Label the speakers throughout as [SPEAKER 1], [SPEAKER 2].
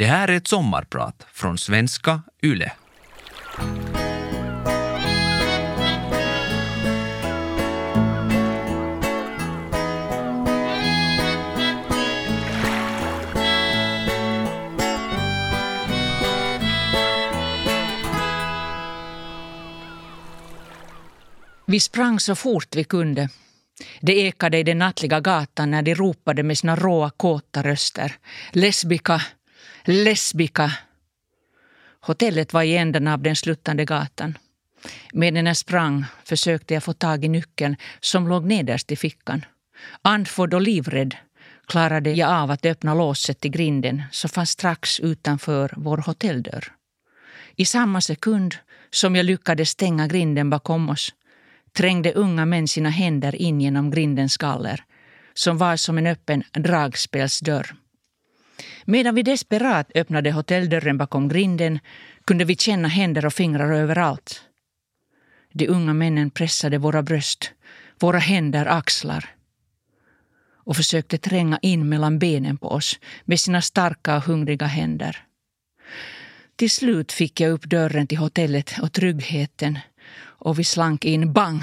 [SPEAKER 1] Det här är ett sommarprat från svenska YLE.
[SPEAKER 2] Vi sprang så fort vi kunde. Det ekade i den nattliga gatan när de ropade med sina råa, kåta röster. Lesbika, lesbika. Hotellet var i änden av den sluttande gatan. Medan jag sprang försökte jag få tag i nyckeln som låg nederst i fickan. Andfådd och livrädd klarade jag av att öppna låset till grinden som fanns strax utanför vår hotelldörr. I samma sekund som jag lyckades stänga grinden bakom oss trängde unga män sina händer in genom grindens galler som var som en öppen dragspelsdörr. Medan vi desperat öppnade hotelldörren bakom grinden kunde vi känna händer och fingrar överallt. De unga männen pressade våra bröst, våra händer, axlar och försökte tränga in mellan benen på oss med sina starka och hungriga händer. Till slut fick jag upp dörren till hotellet och tryggheten och vi slank in bang.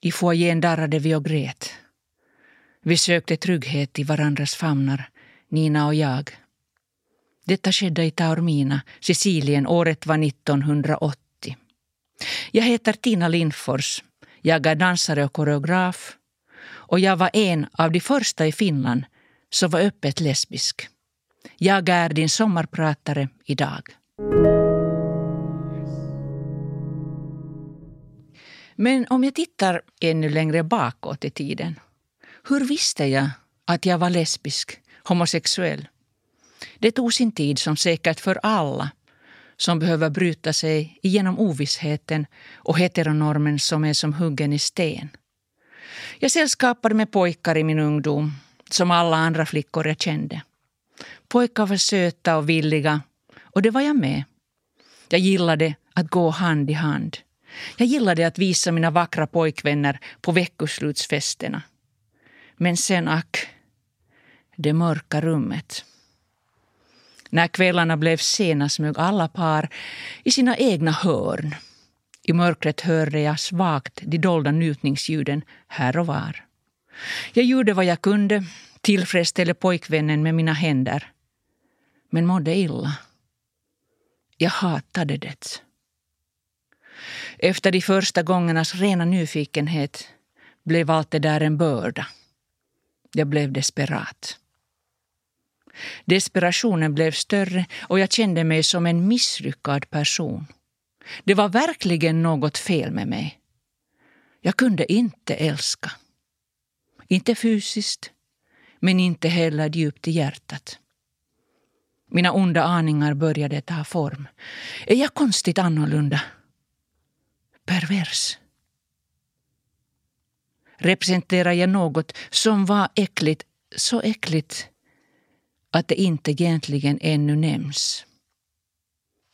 [SPEAKER 2] I foajén darrade vi och grät. Vi sökte trygghet i varandras famnar, Nina och jag. Detta skedde i Taormina, Sicilien, året var 1980. Jag heter Tina Lindfors. Jag är dansare och koreograf. Och jag var en av de första i Finland som var öppet lesbisk. Jag är din sommarpratare idag. Men om jag tittar ännu längre bakåt i tiden. Hur visste jag att jag var lesbisk, homosexuell? Det tog sin tid som säkert för alla som behöver bryta sig igenom ovissheten och heteronormen som är som huggen i sten. Jag sällskapade med pojkar i min ungdom, som alla andra flickor jag kände. Pojkar var söta och villiga, och det var jag med. Jag gillade att gå hand i hand. Jag gillade att visa mina vackra pojkvänner på veckoslutsfesterna. Men sen ack, det mörka rummet. När kvällarna blev sena smög alla par i sina egna hörn. I mörkret hörde jag svagt de dolda njutningsljuden här och var. Jag gjorde vad jag kunde, tillfredsställde pojkvännen med mina händer. Men mådde illa. Jag hatade det. Efter de första gångernas rena nyfikenhet blev allt det där en börda. Jag blev desperat. Desperationen blev större och jag kände mig som en misslyckad person. Det var verkligen något fel med mig. Jag kunde inte älska. Inte fysiskt, men inte heller djupt i hjärtat. Mina onda aningar började ta form. Är jag konstigt annorlunda? pervers? Representerar jag något som var äckligt, så äckligt att det inte egentligen ännu nämns?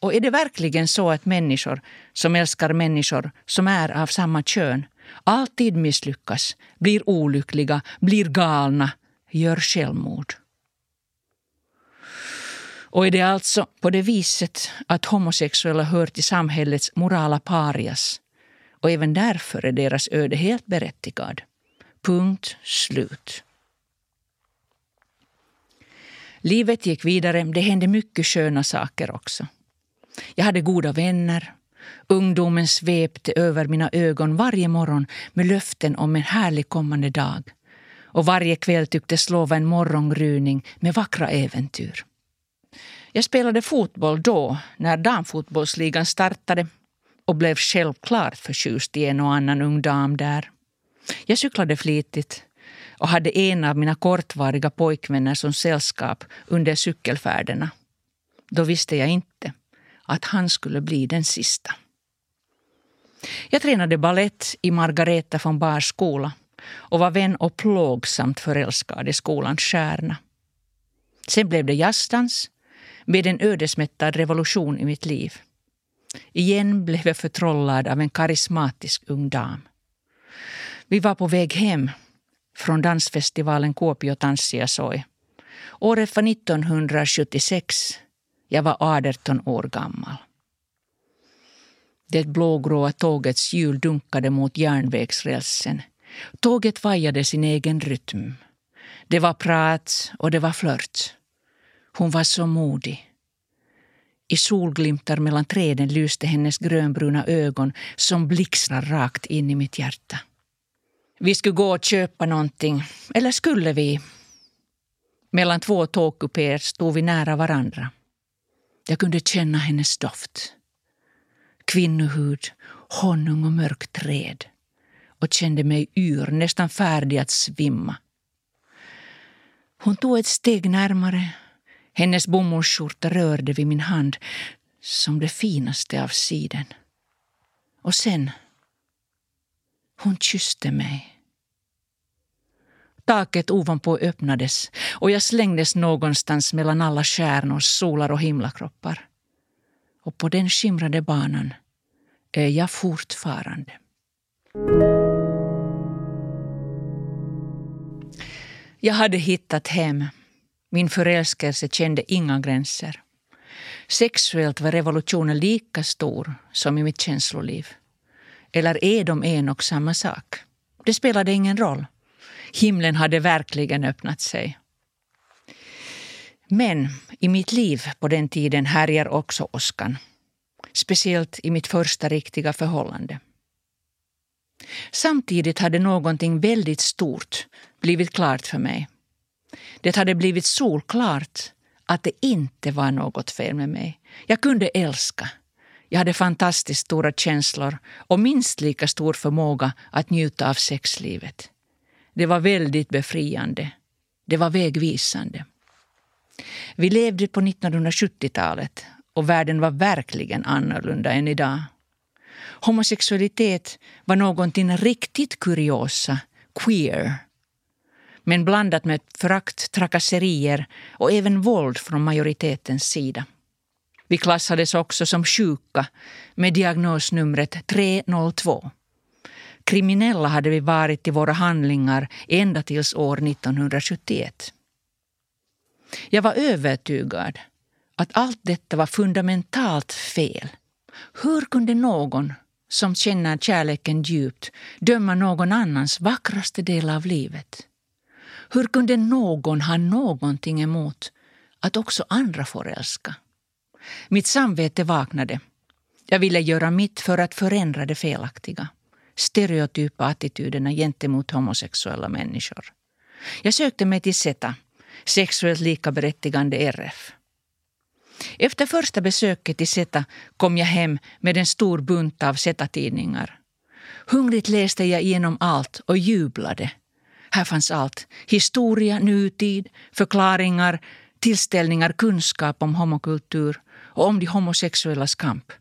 [SPEAKER 2] Och är det verkligen så att människor som älskar människor som är av samma kön alltid misslyckas, blir olyckliga, blir galna, gör självmord? Och är det alltså på det viset att homosexuella hör till samhällets morala parias och även därför är deras öde helt berättigad. Punkt slut. Livet gick vidare. Det hände mycket sköna saker också. Jag hade goda vänner. Ungdomen svepte över mina ögon varje morgon med löften om en härlig kommande dag. Och varje kväll tycktes lova en morgongryning med vackra äventyr. Jag spelade fotboll då, när damfotbollsligan startade och blev självklart förtjust i en och annan ung dam där. Jag cyklade flitigt och hade en av mina kortvariga pojkvänner som sällskap under cykelfärderna. Då visste jag inte att han skulle bli den sista. Jag tränade ballett i Margareta von Bars skola och var vän och plågsamt förälskad i skolans stjärna. Sen blev det jazzdans med en ödesmättad revolution i mitt liv. Igen blev jag förtrollad av en karismatisk ung dam. Vi var på väg hem från dansfestivalen Kuopio Tanssia Soi Året var 1976. Jag var 18 år gammal. Det blågråa tågets hjul dunkade mot järnvägsrälsen. Tåget vajade sin egen rytm. Det var prat och det var flört. Hon var så modig. I solglimtar mellan träden lyste hennes grönbruna ögon som blixtrar rakt in i mitt hjärta. Vi skulle gå och köpa någonting. Eller skulle vi? Mellan två tågkupéer stod vi nära varandra. Jag kunde känna hennes doft. Kvinnohud, honung och mörkt träd och kände mig yr, nästan färdig att svimma. Hon tog ett steg närmare. Hennes bomullsskjorta rörde vid min hand som det finaste av siden. Och sen... Hon kysste mig. Taket ovanpå öppnades och jag slängdes någonstans mellan alla stjärnor, solar och himlakroppar. Och på den skimrande banan är jag fortfarande. Jag hade hittat hem. Min förälskelse kände inga gränser. Sexuellt var revolutionen lika stor som i mitt känsloliv. Eller är de en och samma sak? Det spelade ingen roll. Himlen hade verkligen öppnat sig. Men i mitt liv på den tiden härjar också åskan. Speciellt i mitt första riktiga förhållande. Samtidigt hade någonting väldigt stort blivit klart för mig. Det hade blivit solklart att det inte var något fel med mig. Jag kunde älska. Jag hade fantastiskt stora känslor och minst lika stor förmåga att njuta av sexlivet. Det var väldigt befriande. Det var vägvisande. Vi levde på 1970-talet och världen var verkligen annorlunda än idag. Homosexualitet var någonting riktigt kuriosa, queer. Men blandat med förakt, trakasserier och även våld från majoritetens sida. Vi klassades också som sjuka med diagnosnumret 302. Kriminella hade vi varit i våra handlingar ända tills år 1971. Jag var övertygad att allt detta var fundamentalt fel. Hur kunde någon som känner kärleken djupt döma någon annans vackraste del av livet? Hur kunde någon ha någonting emot att också andra får älska? Mitt samvete vaknade. Jag ville göra mitt för att förändra det felaktiga stereotypa attityderna gentemot homosexuella människor. Jag sökte mig till SETA, Sexuellt likaberättigande RF. Efter första besöket i SETA kom jag hem med en stor bunt av SETA-tidningar. Hungrigt läste jag igenom allt och jublade. Här fanns allt. Historia, nutid, förklaringar, tillställningar, kunskap om homokultur och om de homosexuellas kamp.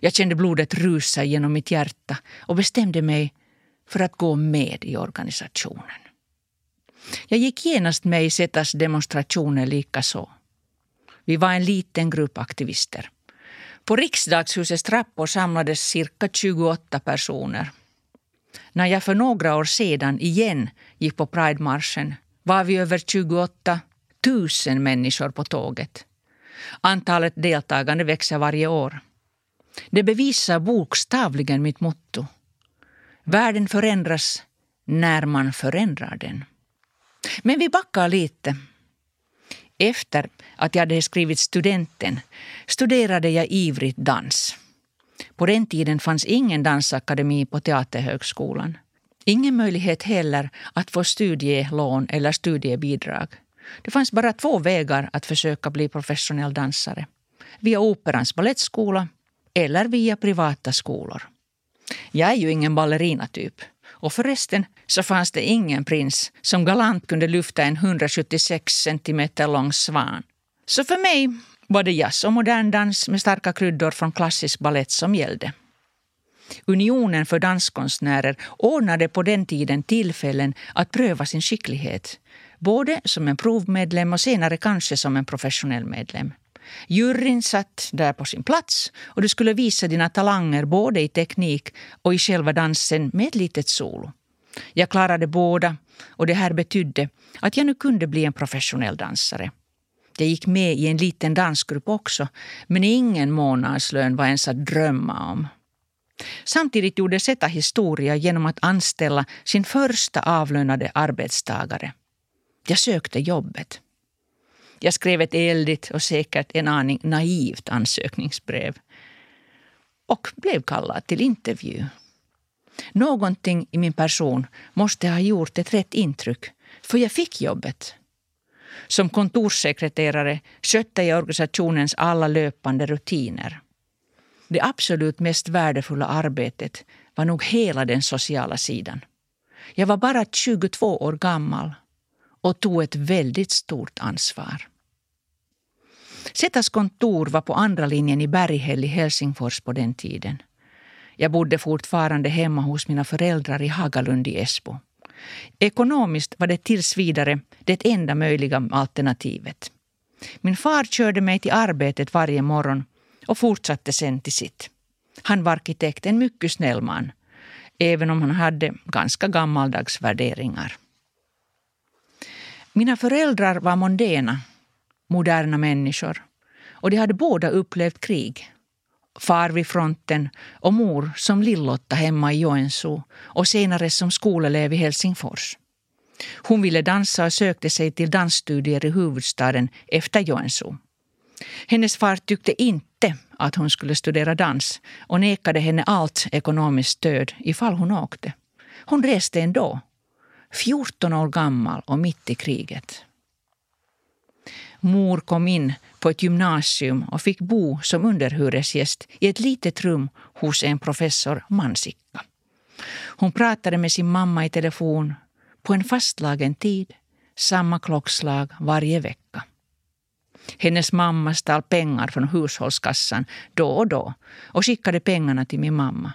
[SPEAKER 2] Jag kände blodet rusa genom mitt hjärta och bestämde mig för att gå med i organisationen. Jag gick genast med i Setas demonstrationer likaså. Vi var en liten grupp aktivister. På riksdagshusets trappor samlades cirka 28 personer. När jag för några år sedan igen gick på Pride-marschen var vi över 28 000 människor på tåget. Antalet deltagande växer varje år. Det bevisar bokstavligen mitt motto. Världen förändras när man förändrar den. Men vi backar lite. Efter att jag hade skrivit studenten studerade jag ivrigt dans. På den tiden fanns ingen dansakademi på Teaterhögskolan. Ingen möjlighet heller att få studielån eller studiebidrag. Det fanns bara två vägar att försöka bli professionell dansare. Via Operans balettskola eller via privata skolor. Jag är ju ingen ballerinatyp. Och förresten så fanns det ingen prins som galant kunde lyfta en 176 centimeter lång svan. Så för mig var det jazz och modern dans med starka kryddor från klassisk ballett som gällde. Unionen för danskonstnärer ordnade på den tiden tillfällen att pröva sin skicklighet. Både som en provmedlem och senare kanske som en professionell medlem. Juryn satt där på sin plats och du skulle visa dina talanger både i teknik och i själva dansen med ett litet solo. Jag klarade båda och det här betydde att jag nu kunde bli en professionell dansare. Jag gick med i en liten dansgrupp också, men ingen månadslön var ens att drömma om. Samtidigt gjorde Zeta historia genom att anställa sin första avlönade arbetstagare. Jag sökte jobbet. Jag skrev ett eldigt och säkert en aning naivt ansökningsbrev och blev kallad till intervju. Någonting i min person måste ha gjort ett rätt intryck, för jag fick jobbet. Som kontorssekreterare skötte jag organisationens alla löpande rutiner. Det absolut mest värdefulla arbetet var nog hela den sociala sidan. Jag var bara 22 år gammal och tog ett väldigt stort ansvar. Zetas kontor var på andra linjen i Berghäll i Helsingfors på den tiden. Jag bodde fortfarande hemma hos mina föräldrar i Hagalund i Esbo. Ekonomiskt var det tills vidare det enda möjliga alternativet. Min far körde mig till arbetet varje morgon och fortsatte sen till sitt. Han var arkitekt, en mycket snäll man, även om han hade ganska gammaldags värderingar. Mina föräldrar var mondäna, moderna människor och de hade båda upplevt krig. Far vid fronten och mor som Lillotta hemma i Joensuu och senare som skolelev i Helsingfors. Hon ville dansa och sökte sig till dansstudier i huvudstaden efter Joensuu. Hennes far tyckte inte att hon skulle studera dans och nekade henne allt ekonomiskt stöd ifall hon åkte. Hon reste ändå, 14 år gammal och mitt i kriget. Mor kom in på ett gymnasium och fick bo som underhyresgäst i ett litet rum hos en professor Mansikka. Hon pratade med sin mamma i telefon på en fastslagen tid, samma klockslag varje vecka. Hennes mamma stal pengar från hushållskassan då och då och skickade pengarna till min mamma.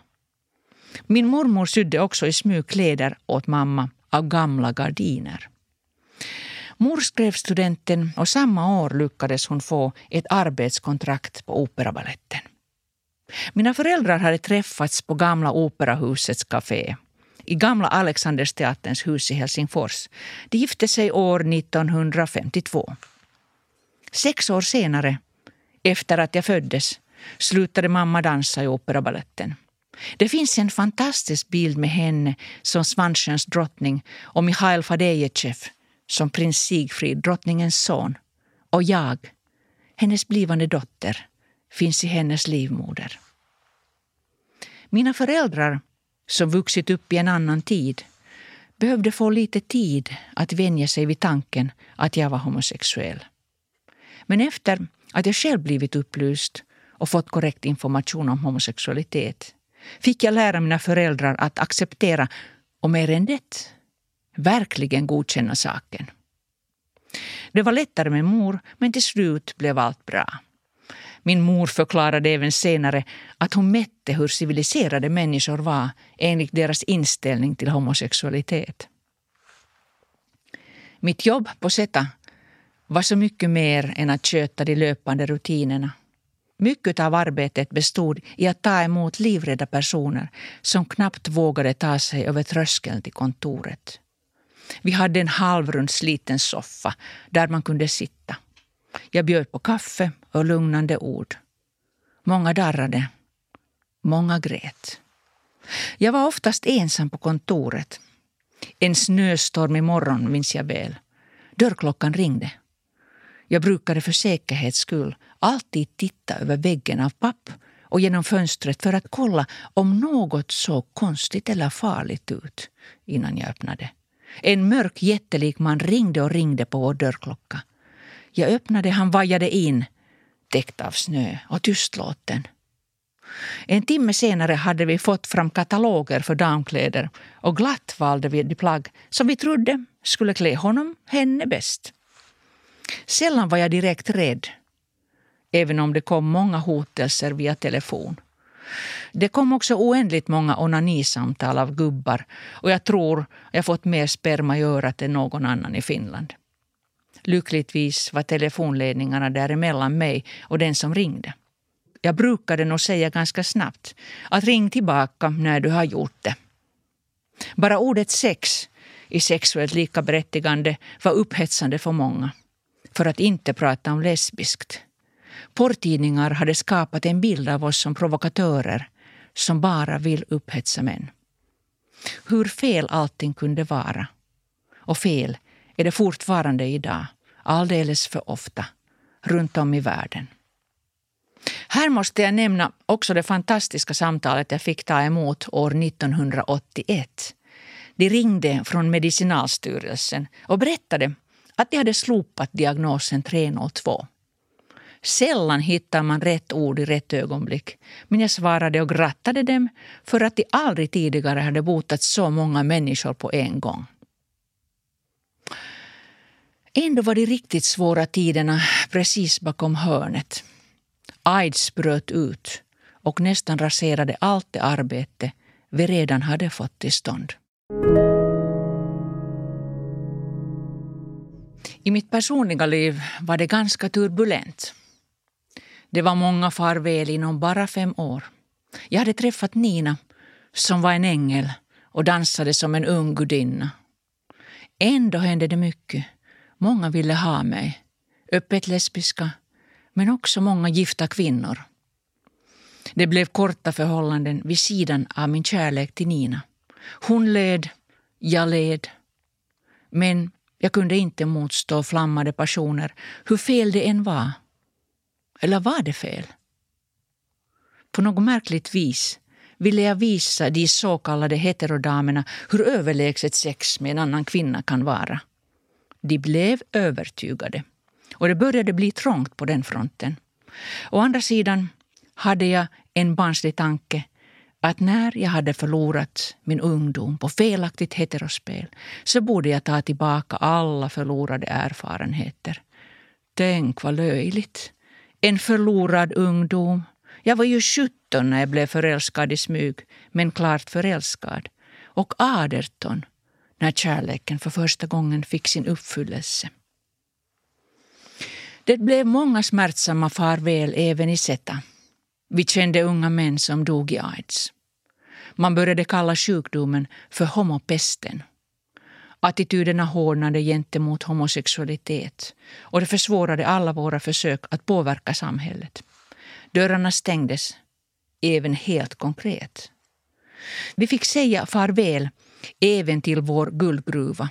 [SPEAKER 2] Min mormor sydde också i smyg kläder åt mamma av gamla gardiner. Mor skrev studenten och samma år lyckades hon få ett arbetskontrakt på Operabaletten. Mina föräldrar hade träffats på Gamla Operahusets café i Gamla Alexandersteaterns hus i Helsingfors. De gifte sig år 1952. Sex år senare, efter att jag föddes, slutade mamma dansa i Operabaletten. Det finns en fantastisk bild med henne som Svansjöns drottning och Mikhail Fadejechev som prins Sigfrid, drottningens son. Och jag, hennes blivande dotter, finns i hennes livmoder. Mina föräldrar, som vuxit upp i en annan tid, behövde få lite tid att vänja sig vid tanken att jag var homosexuell. Men efter att jag själv blivit upplyst och fått korrekt information om homosexualitet fick jag lära mina föräldrar att acceptera, och mer än det, verkligen godkänna saken. Det var lättare med mor, men till slut blev allt bra. Min mor förklarade även senare att hon mätte hur civiliserade människor var enligt deras inställning till homosexualitet. Mitt jobb på Zeta var så mycket mer än att sköta de löpande rutinerna. Mycket av arbetet bestod i att ta emot livrädda personer som knappt vågade ta sig över tröskeln till kontoret. Vi hade en halvrund sliten soffa där man kunde sitta. Jag bjöd på kaffe och lugnande ord. Många darrade. Många grät. Jag var oftast ensam på kontoret. En snöstormig morgon minns jag väl. Dörrklockan ringde. Jag brukade för säkerhets skull alltid titta över väggen av papp och genom fönstret för att kolla om något såg konstigt eller farligt ut innan jag öppnade. En mörk jättelik man ringde och ringde på vår dörrklocka. Jag öppnade, han vajade in, täckt av snö och tystlåten. En timme senare hade vi fått fram kataloger för damkläder och glatt valde vi de plagg som vi trodde skulle klä honom, henne bäst. Sällan var jag direkt rädd, även om det kom många hotelser via telefon. Det kom också oändligt många onanisamtal av gubbar och jag tror jag fått mer sperma i örat än någon annan i Finland. Lyckligtvis var telefonledningarna däremellan mig och den som ringde. Jag brukade nog säga ganska snabbt att ring tillbaka när du har gjort det. Bara ordet sex i sexuellt likaberättigande var upphetsande för många. För att inte prata om lesbiskt. Porrtidningar hade skapat en bild av oss som provokatörer som bara vill upphetsa män. Hur fel allting kunde vara. Och fel är det fortfarande idag, alldeles för ofta, runt om i världen. Här måste jag nämna också det fantastiska samtalet jag fick ta emot år 1981. De ringde från Medicinalstyrelsen och berättade att de hade slopat diagnosen 302. Sällan hittar man rätt ord i rätt ögonblick. Men jag svarade och grattade dem för att de aldrig tidigare hade botat så många människor på en gång. Ändå var de riktigt svåra tiderna precis bakom hörnet. Aids bröt ut och nästan raserade allt det arbete vi redan hade fått till stånd. I mitt personliga liv var det ganska turbulent. Det var många farväl inom bara fem år. Jag hade träffat Nina, som var en ängel och dansade som en ung gudinna. Ändå hände det mycket. Många ville ha mig. Öppet lesbiska, men också många gifta kvinnor. Det blev korta förhållanden vid sidan av min kärlek till Nina. Hon led, jag led. Men jag kunde inte motstå flammade passioner, hur fel det än var. Eller var det fel? På något märkligt vis ville jag visa de så kallade heterodamerna hur överlägset sex med en annan kvinna kan vara. De blev övertygade. Och det började bli trångt på den fronten. Å andra sidan hade jag en barnslig tanke att när jag hade förlorat min ungdom på felaktigt heterospel så borde jag ta tillbaka alla förlorade erfarenheter. Tänk vad löjligt. En förlorad ungdom. Jag var ju 17 när jag blev förälskad i smyg, men klart förälskad. Och 18 när kärleken för första gången fick sin uppfyllelse. Det blev många smärtsamma farväl även i Zeta. Vi kände unga män som dog i aids. Man började kalla sjukdomen för homopesten. Attityderna hårdnade gentemot homosexualitet och det försvårade alla våra försök att påverka samhället. Dörrarna stängdes, även helt konkret. Vi fick säga farväl även till vår guldgruva.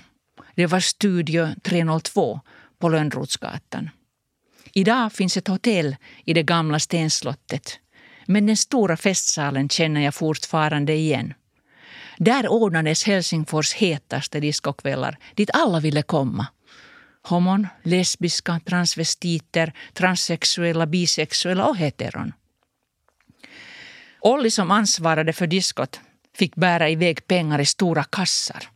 [SPEAKER 2] Det var Studio 302 på Lönnrotsgatan. Idag finns ett hotell i det gamla stenslottet men den stora festsalen känner jag fortfarande igen. Där ordnades Helsingfors hetaste discokvällar dit alla ville komma. Homon, lesbiska, transvestiter, transsexuella, bisexuella och heteron. Olli som ansvarade för diskot fick bära iväg pengar i stora kassar.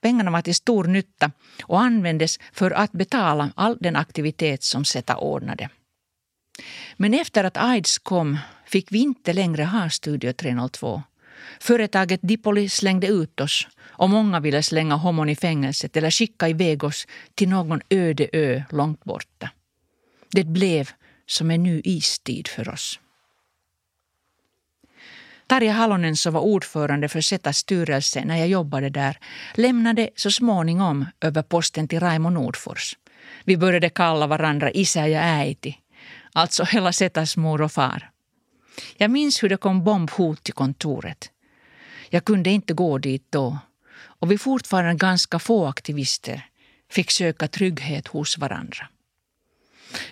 [SPEAKER 2] Pengarna var till stor nytta och användes för att betala all den aktivitet som Zeta ordnade. Men efter att aids kom fick vi inte längre ha Studio 302. Företaget Dipoli slängde ut oss och många ville slänga homon i fängelset eller skicka iväg oss till någon öde ö långt borta. Det blev som en ny istid för oss. Tarja Halonen som var ordförande för Zetas styrelse när jag jobbade där lämnade så småningom över posten till Raimo Nordfors. Vi började kalla varandra isä ja äiti, alltså hela Zetas mor och far. Jag minns hur det kom bombhot till kontoret. Jag kunde inte gå dit då och vi fortfarande ganska få aktivister fick söka trygghet hos varandra.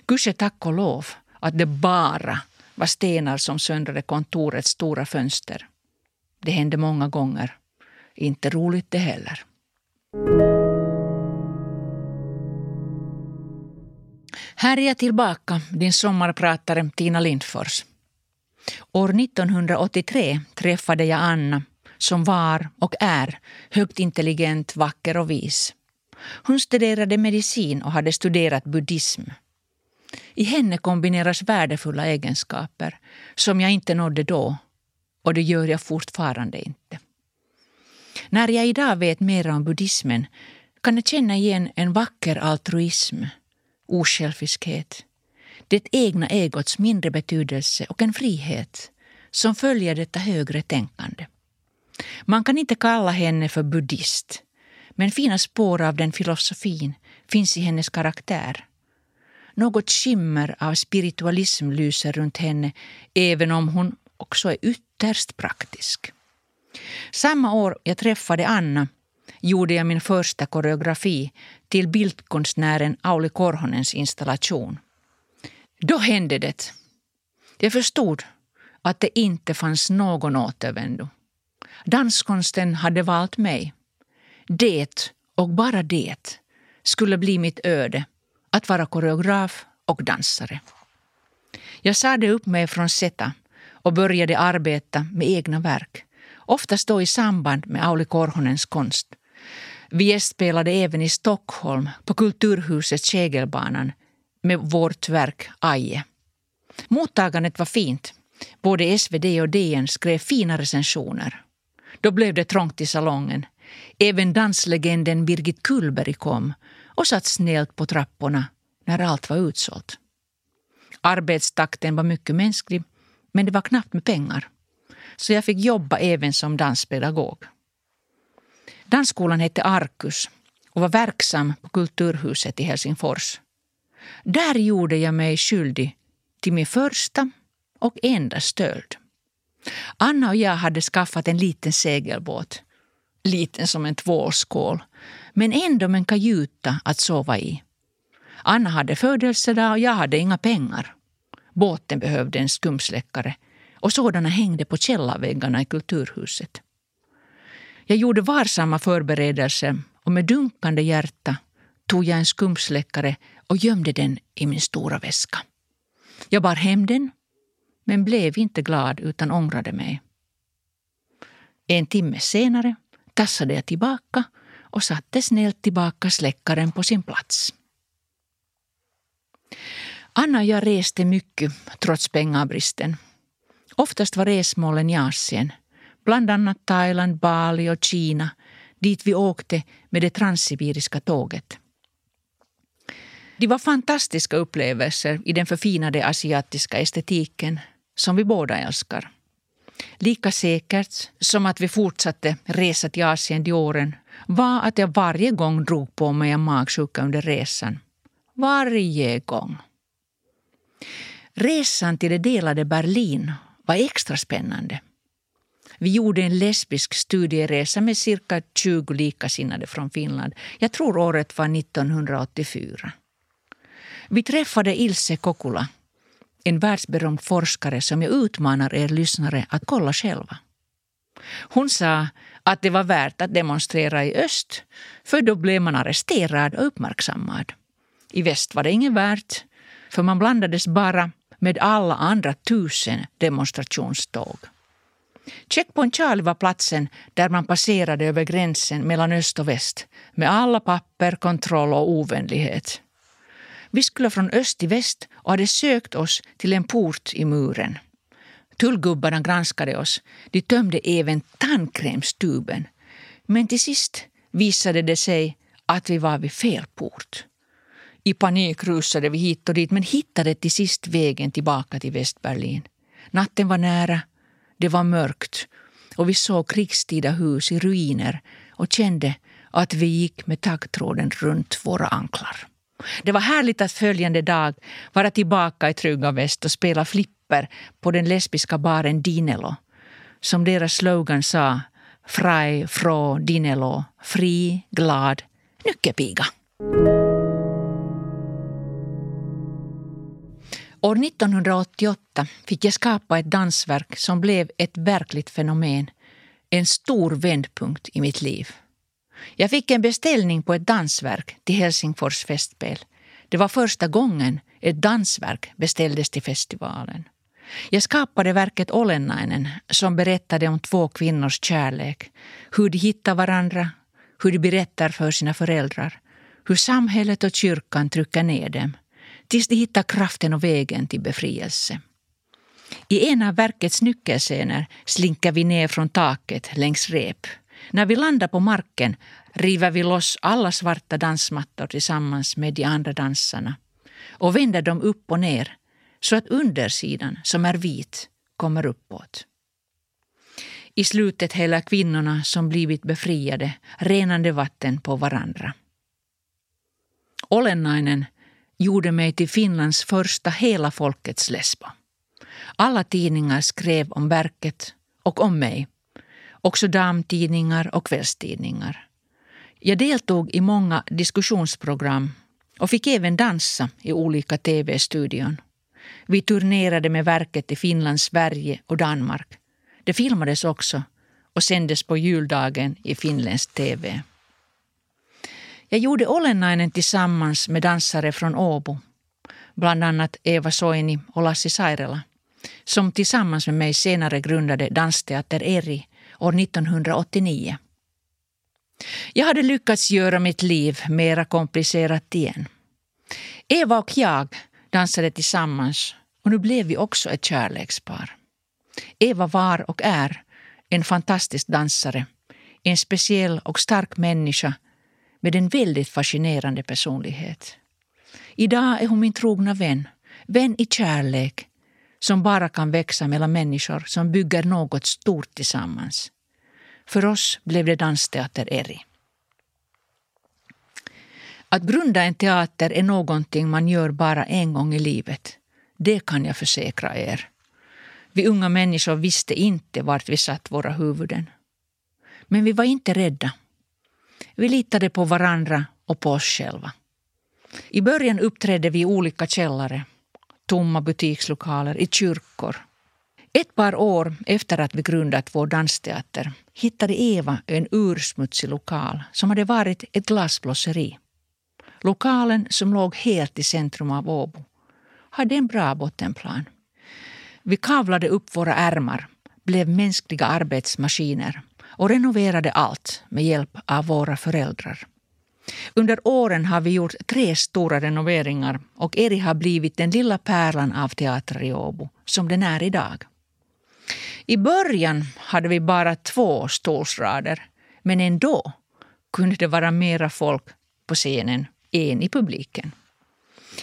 [SPEAKER 2] Gusche tack och lov att det bara var stenar som söndrade kontorets stora fönster. Det hände många gånger. Inte roligt det heller. Här är jag tillbaka, din sommarpratare Tina Lindfors. År 1983 träffade jag Anna som var och är högt intelligent, vacker och vis. Hon studerade medicin och hade studerat buddhism. I henne kombineras värdefulla egenskaper som jag inte nådde då och det gör jag fortfarande inte. När jag idag vet mer om buddhismen kan jag känna igen en vacker altruism, osjälviskhet, det egna egots mindre betydelse och en frihet som följer detta högre tänkande. Man kan inte kalla henne för buddhist, Men fina spår av den filosofin finns i hennes karaktär. Något skimmer av spiritualism lyser runt henne även om hon också är ytterst praktisk. Samma år jag träffade Anna gjorde jag min första koreografi till bildkonstnären Auli Korhonens installation. Då hände det. Jag förstod att det inte fanns någon återvändo. Danskonsten hade valt mig. Det, och bara det, skulle bli mitt öde, att vara koreograf och dansare. Jag sade upp mig från Zeta och började arbeta med egna verk, oftast då i samband med Auli Korhonens konst. Vi gästspelade även i Stockholm på Kulturhuset Kegelbanan med vårt verk Aje. Mottagandet var fint. Både SvD och DN skrev fina recensioner. Då blev det trångt i salongen. Även danslegenden Birgit Kullberg kom och satt snällt på trapporna när allt var utsålt. Arbetstakten var mycket mänsklig, men det var knappt med pengar. Så jag fick jobba även som danspedagog. Dansskolan hette Arkus och var verksam på Kulturhuset i Helsingfors. Där gjorde jag mig skyldig till min första och enda stöld. Anna och jag hade skaffat en liten segelbåt. Liten som en tvålskål, men ändå med en kajuta att sova i. Anna hade födelsedag och jag hade inga pengar. Båten behövde en skumsläckare och sådana hängde på källarväggarna i Kulturhuset. Jag gjorde varsamma förberedelser och med dunkande hjärta tog jag en skumsläckare och gömde den i min stora väska. Jag bar hem den, men blev inte glad utan ångrade mig. En timme senare tassade jag tillbaka och satte snällt tillbaka släckaren på sin plats. Anna och jag reste mycket trots pengabristen. Oftast var resmålen i Asien, bland annat Thailand, Bali och Kina dit vi åkte med det transsibiriska tåget. Det var fantastiska upplevelser i den förfinade asiatiska estetiken som vi båda älskar. Lika säkert som att vi fortsatte resa till Asien de åren var att jag varje gång drog på mig en magsjuka under resan. Varje gång. Resan till det delade Berlin var extra spännande. Vi gjorde en lesbisk studieresa med cirka 20 likasinnade från Finland. Jag tror året var 1984. Vi träffade Ilse Kokula, en världsberömd forskare som jag utmanar er lyssnare att kolla själva. Hon sa att det var värt att demonstrera i öst för då blev man arresterad och uppmärksammad. I väst var det inget värt för man blandades bara med alla andra tusen demonstrationståg. Checkpoint Charlie var platsen där man passerade över gränsen mellan öst och väst med alla papper, kontroll och ovänlighet. Vi skulle från öst till väst och hade sökt oss till en port i muren. Tullgubbarna granskade oss. De tömde även tandkrämstuben. Men till sist visade det sig att vi var vid fel port. I panik rusade vi hit och dit men hittade till sist vägen tillbaka till Västberlin. Natten var nära, det var mörkt och vi såg krigstida hus i ruiner och kände att vi gick med taggtråden runt våra anklar. Det var härligt att följande dag vara tillbaka i trygga väst och spela flipper på den lesbiska baren Dinelo. Som deras slogan sa, frei, frå, Dinelo, fri, glad, nyckelpiga. År 1988 fick jag skapa ett dansverk som blev ett verkligt fenomen. En stor vändpunkt i mitt liv. Jag fick en beställning på ett dansverk till Helsingfors festspel. Det var första gången ett dansverk beställdes till festivalen. Jag skapade verket Olennainen som berättade om två kvinnors kärlek, hur de hittar varandra, hur de berättar för sina föräldrar, hur samhället och kyrkan trycker ner dem tills de hittar kraften och vägen till befrielse. I en av verkets nyckelscener slinker vi ner från taket längs rep. När vi landar på marken river vi loss alla svarta dansmattor tillsammans med de andra dansarna och vänder dem upp och ner så att undersidan, som är vit, kommer uppåt. I slutet häller kvinnorna som blivit befriade renande vatten på varandra. Olennainen gjorde mig till Finlands första hela folkets lesbo. Alla tidningar skrev om verket och om mig. Också damtidningar och kvällstidningar. Jag deltog i många diskussionsprogram och fick även dansa i olika tv-studion. Vi turnerade med verket i Finland, Sverige och Danmark. Det filmades också och sändes på juldagen i finländsk tv. Jag gjorde Olennainen tillsammans med dansare från Åbo. Bland annat Eva Soini och Lassi Sairela som tillsammans med mig senare grundade Dansteater Eri år 1989. Jag hade lyckats göra mitt liv mera komplicerat igen. Eva och jag dansade tillsammans och nu blev vi också ett kärlekspar. Eva var och är en fantastisk dansare, en speciell och stark människa med en väldigt fascinerande personlighet. Idag är hon min trogna vän, vän i kärlek som bara kan växa mellan människor som bygger något stort tillsammans. För oss blev det Dansteater Eri. Att grunda en teater är någonting man gör bara en gång i livet. Det kan jag försäkra er. Vi unga människor visste inte vart vi satt våra huvuden. Men vi var inte rädda. Vi litade på varandra och på oss själva. I början uppträdde vi i olika källare, tomma butikslokaler, i kyrkor. Ett par år efter att vi grundat vår dansteater hittade Eva en ursmutsig lokal som hade varit ett glasblåseri. Lokalen, som låg helt i centrum av Åbo, hade en bra bottenplan. Vi kavlade upp våra ärmar, blev mänskliga arbetsmaskiner och renoverade allt med hjälp av våra föräldrar. Under åren har vi gjort tre stora renoveringar och Eri har blivit den lilla pärlan av teatrar i Åbo, som den är idag. I början hade vi bara två stolsrader, men ändå kunde det vara mera folk på scenen än i publiken.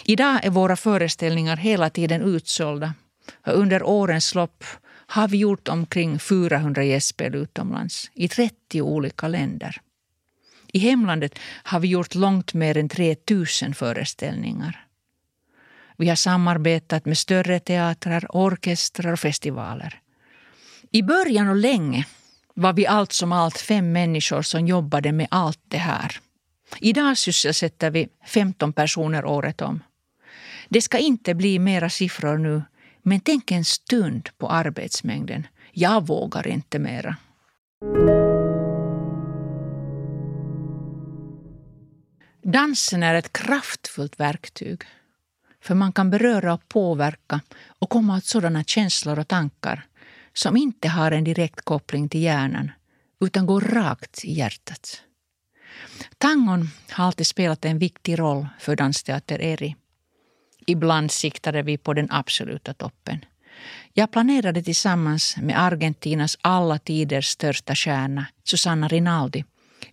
[SPEAKER 2] Idag är våra föreställningar hela tiden utsålda. Under årens lopp har vi gjort omkring 400 gästspel utomlands i 30 olika länder. I hemlandet har vi gjort långt mer än 3000 föreställningar. Vi har samarbetat med större teatrar, orkestrar och festivaler. I början och länge var vi allt som allt fem människor som jobbade med allt det här. Idag sysselsätter vi 15 personer året om. Det ska inte bli mera siffror nu, men tänk en stund på arbetsmängden. Jag vågar inte mera. Dansen är ett kraftfullt verktyg. För man kan beröra och påverka och komma åt sådana känslor och tankar som inte har en direkt koppling till hjärnan utan går rakt i hjärtat. Tangon har alltid spelat en viktig roll för Dansteater Eri. Ibland siktade vi på den absoluta toppen. Jag planerade tillsammans med Argentinas alla tiders största stjärna, Susanna Rinaldi,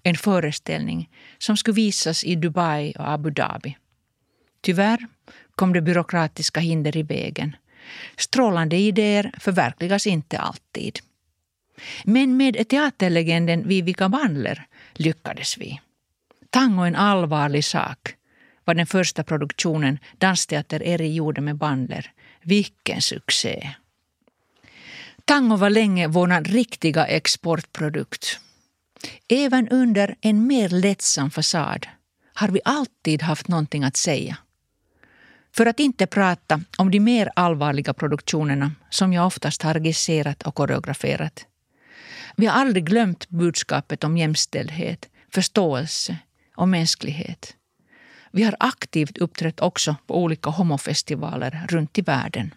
[SPEAKER 2] en föreställning som skulle visas i Dubai och Abu Dhabi. Tyvärr kom det byråkratiska hinder i vägen. Strålande idéer förverkligas inte alltid. Men med teaterlegenden Vivica Bandler lyckades vi. Tango en allvarlig sak var den första produktionen Dansteater Eri gjorde med Bandler. Vilken succé! Tango var länge vår riktiga exportprodukt. Även under en mer lättsam fasad har vi alltid haft någonting att säga. För att inte prata om de mer allvarliga produktionerna som jag oftast har regisserat och koreograferat. Vi har aldrig glömt budskapet om jämställdhet, förståelse och mänsklighet. Vi har aktivt uppträtt också på olika homofestivaler runt i världen.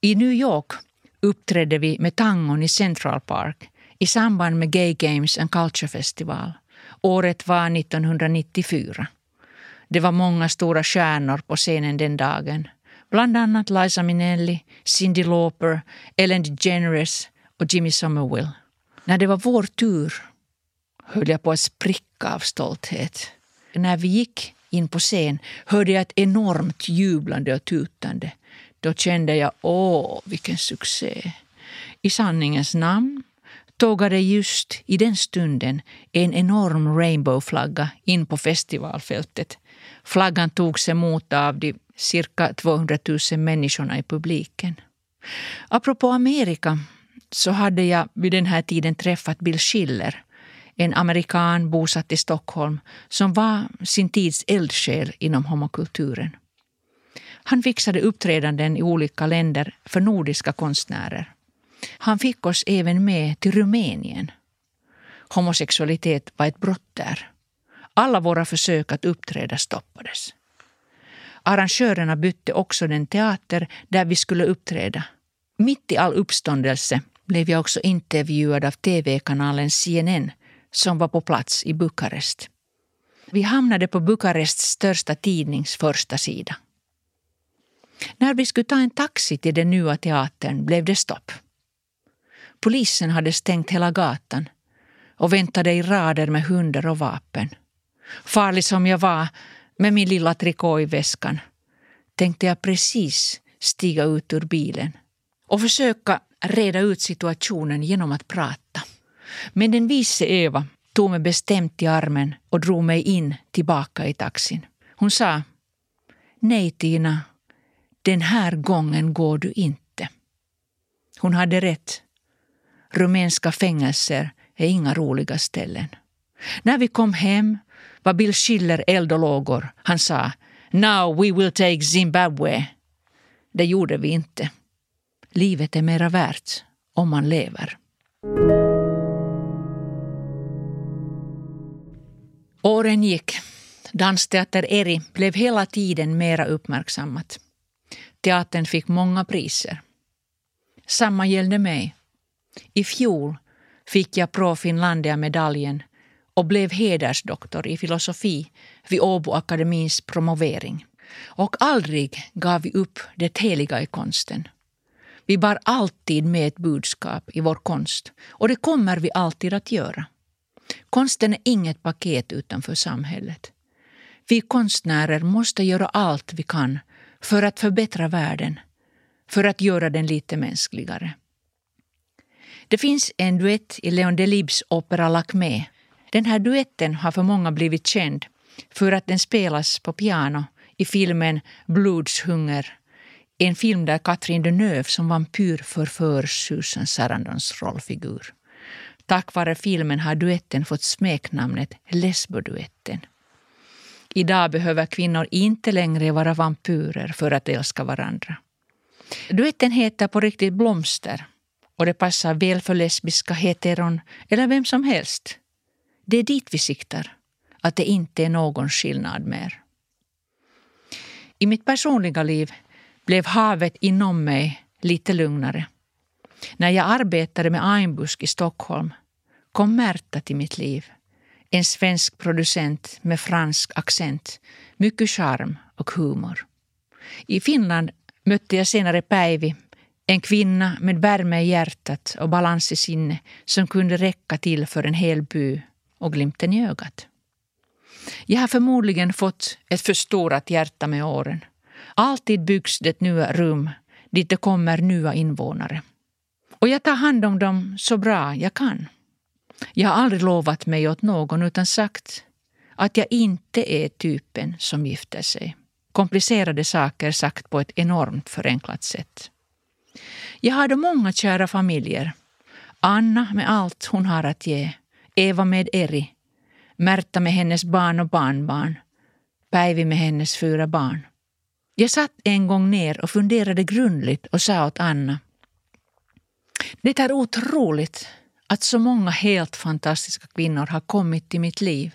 [SPEAKER 2] I New York uppträdde vi med tangon i Central Park i samband med Gay Games and Culture Festival. Året var 1994. Det var många stora stjärnor på scenen den dagen. Bland annat Liza Minnelli, Cyndi Lauper, Ellen DeGeneres och Jimmy Somerville. När det var vår tur höll jag på att spricka av stolthet. När vi gick in på scen hörde jag ett enormt jublande och tutande. Då kände jag, åh, vilken succé. I sanningens namn tågade just i den stunden en enorm rainbowflagga in på festivalfältet. Flaggan togs emot av de cirka 200 000 människorna i publiken. Apropå Amerika så hade jag vid den här tiden träffat Bill Schiller, en amerikan bosatt i Stockholm som var sin tids eldsjäl inom homokulturen. Han fixade uppträdanden i olika länder för nordiska konstnärer. Han fick oss även med till Rumänien. Homosexualitet var ett brott där. Alla våra försök att uppträda stoppades. Arrangörerna bytte också den teater där vi skulle uppträda. Mitt i all uppståndelse blev jag också intervjuad av tv-kanalen CNN som var på plats i Bukarest. Vi hamnade på Bukarests största tidnings första sida. När vi skulle ta en taxi till den nya teatern blev det stopp. Polisen hade stängt hela gatan och väntade i rader med hundar och vapen. Farlig som jag var med min lilla trikå i väskan tänkte jag precis stiga ut ur bilen och försöka reda ut situationen genom att prata. Men den vise Eva tog mig bestämt i armen och drog mig in tillbaka i taxin. Hon sa Nej Tina, den här gången går du inte. Hon hade rätt. Rumänska fängelser är inga roliga ställen. När vi kom hem var Bill Schiller eld och lågor. Han sa “Now we will take Zimbabwe”. Det gjorde vi inte. Livet är mera värt om man lever. Åren gick. Dansteater Eri blev hela tiden mera uppmärksammat. Teatern fick många priser. Samma gällde mig. I fjol fick jag Pro Finlandia-medaljen och blev hedersdoktor i filosofi vid Åbo Akademins promovering. Och aldrig gav vi upp det heliga i konsten. Vi bar alltid med ett budskap i vår konst och det kommer vi alltid att göra. Konsten är inget paket utanför samhället. Vi konstnärer måste göra allt vi kan för att förbättra världen, för att göra den lite mänskligare. Det finns en duett i Leon Delibes opera Lacmé. Den här duetten har för många blivit känd för att den spelas på piano i filmen Blodshunger en film där Katrin Deneuve som vampyr förför Susan Sarandons rollfigur. Tack vare filmen har duetten fått smeknamnet Lesboduetten. Idag behöver kvinnor inte längre vara vampyrer för att älska varandra. Duetten heter på riktigt Blomster och det passar väl för lesbiska, heteron eller vem som helst. Det är dit vi siktar, att det inte är någon skillnad mer. I mitt personliga liv blev havet inom mig lite lugnare. När jag arbetade med Einbusk i Stockholm kom Märta till mitt liv. En svensk producent med fransk accent, mycket charm och humor. I Finland mötte jag senare Päivi, en kvinna med värme i hjärtat och balans i sinne som kunde räcka till för en hel by och glimten i ögat. Jag har förmodligen fått ett förstorat hjärta med åren. Alltid byggs det nya rum dit det kommer nya invånare. Och jag tar hand om dem så bra jag kan. Jag har aldrig lovat mig åt någon utan sagt att jag inte är typen som gifter sig. Komplicerade saker sagt på ett enormt förenklat sätt. Jag hade många kära familjer. Anna med allt hon har att ge. Eva med Eri. Märta med hennes barn och barnbarn. Päivi med hennes fyra barn. Jag satt en gång ner och funderade grundligt och sa åt Anna. Det är otroligt att så många helt fantastiska kvinnor har kommit till mitt liv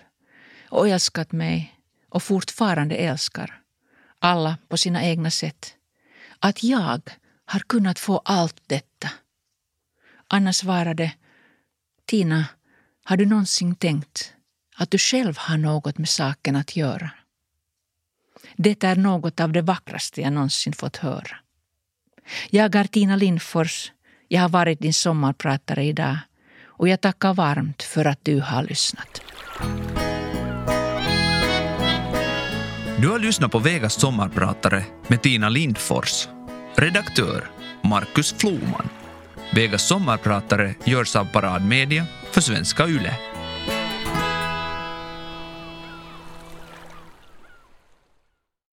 [SPEAKER 2] och älskat mig och fortfarande älskar. Alla på sina egna sätt. Att jag har kunnat få allt detta. Anna svarade Tina, har du någonsin tänkt att du själv har något med saken att göra? Det är något av det vackraste jag någonsin fått höra. Jag är Tina Lindfors. Jag har varit din sommarpratare idag och jag tackar varmt för att du har lyssnat.
[SPEAKER 1] Du har lyssnat på Vegas sommarpratare med Tina Lindfors. Redaktör Marcus Floman. Vegas sommarpratare görs av Parad Media för Svenska Yle.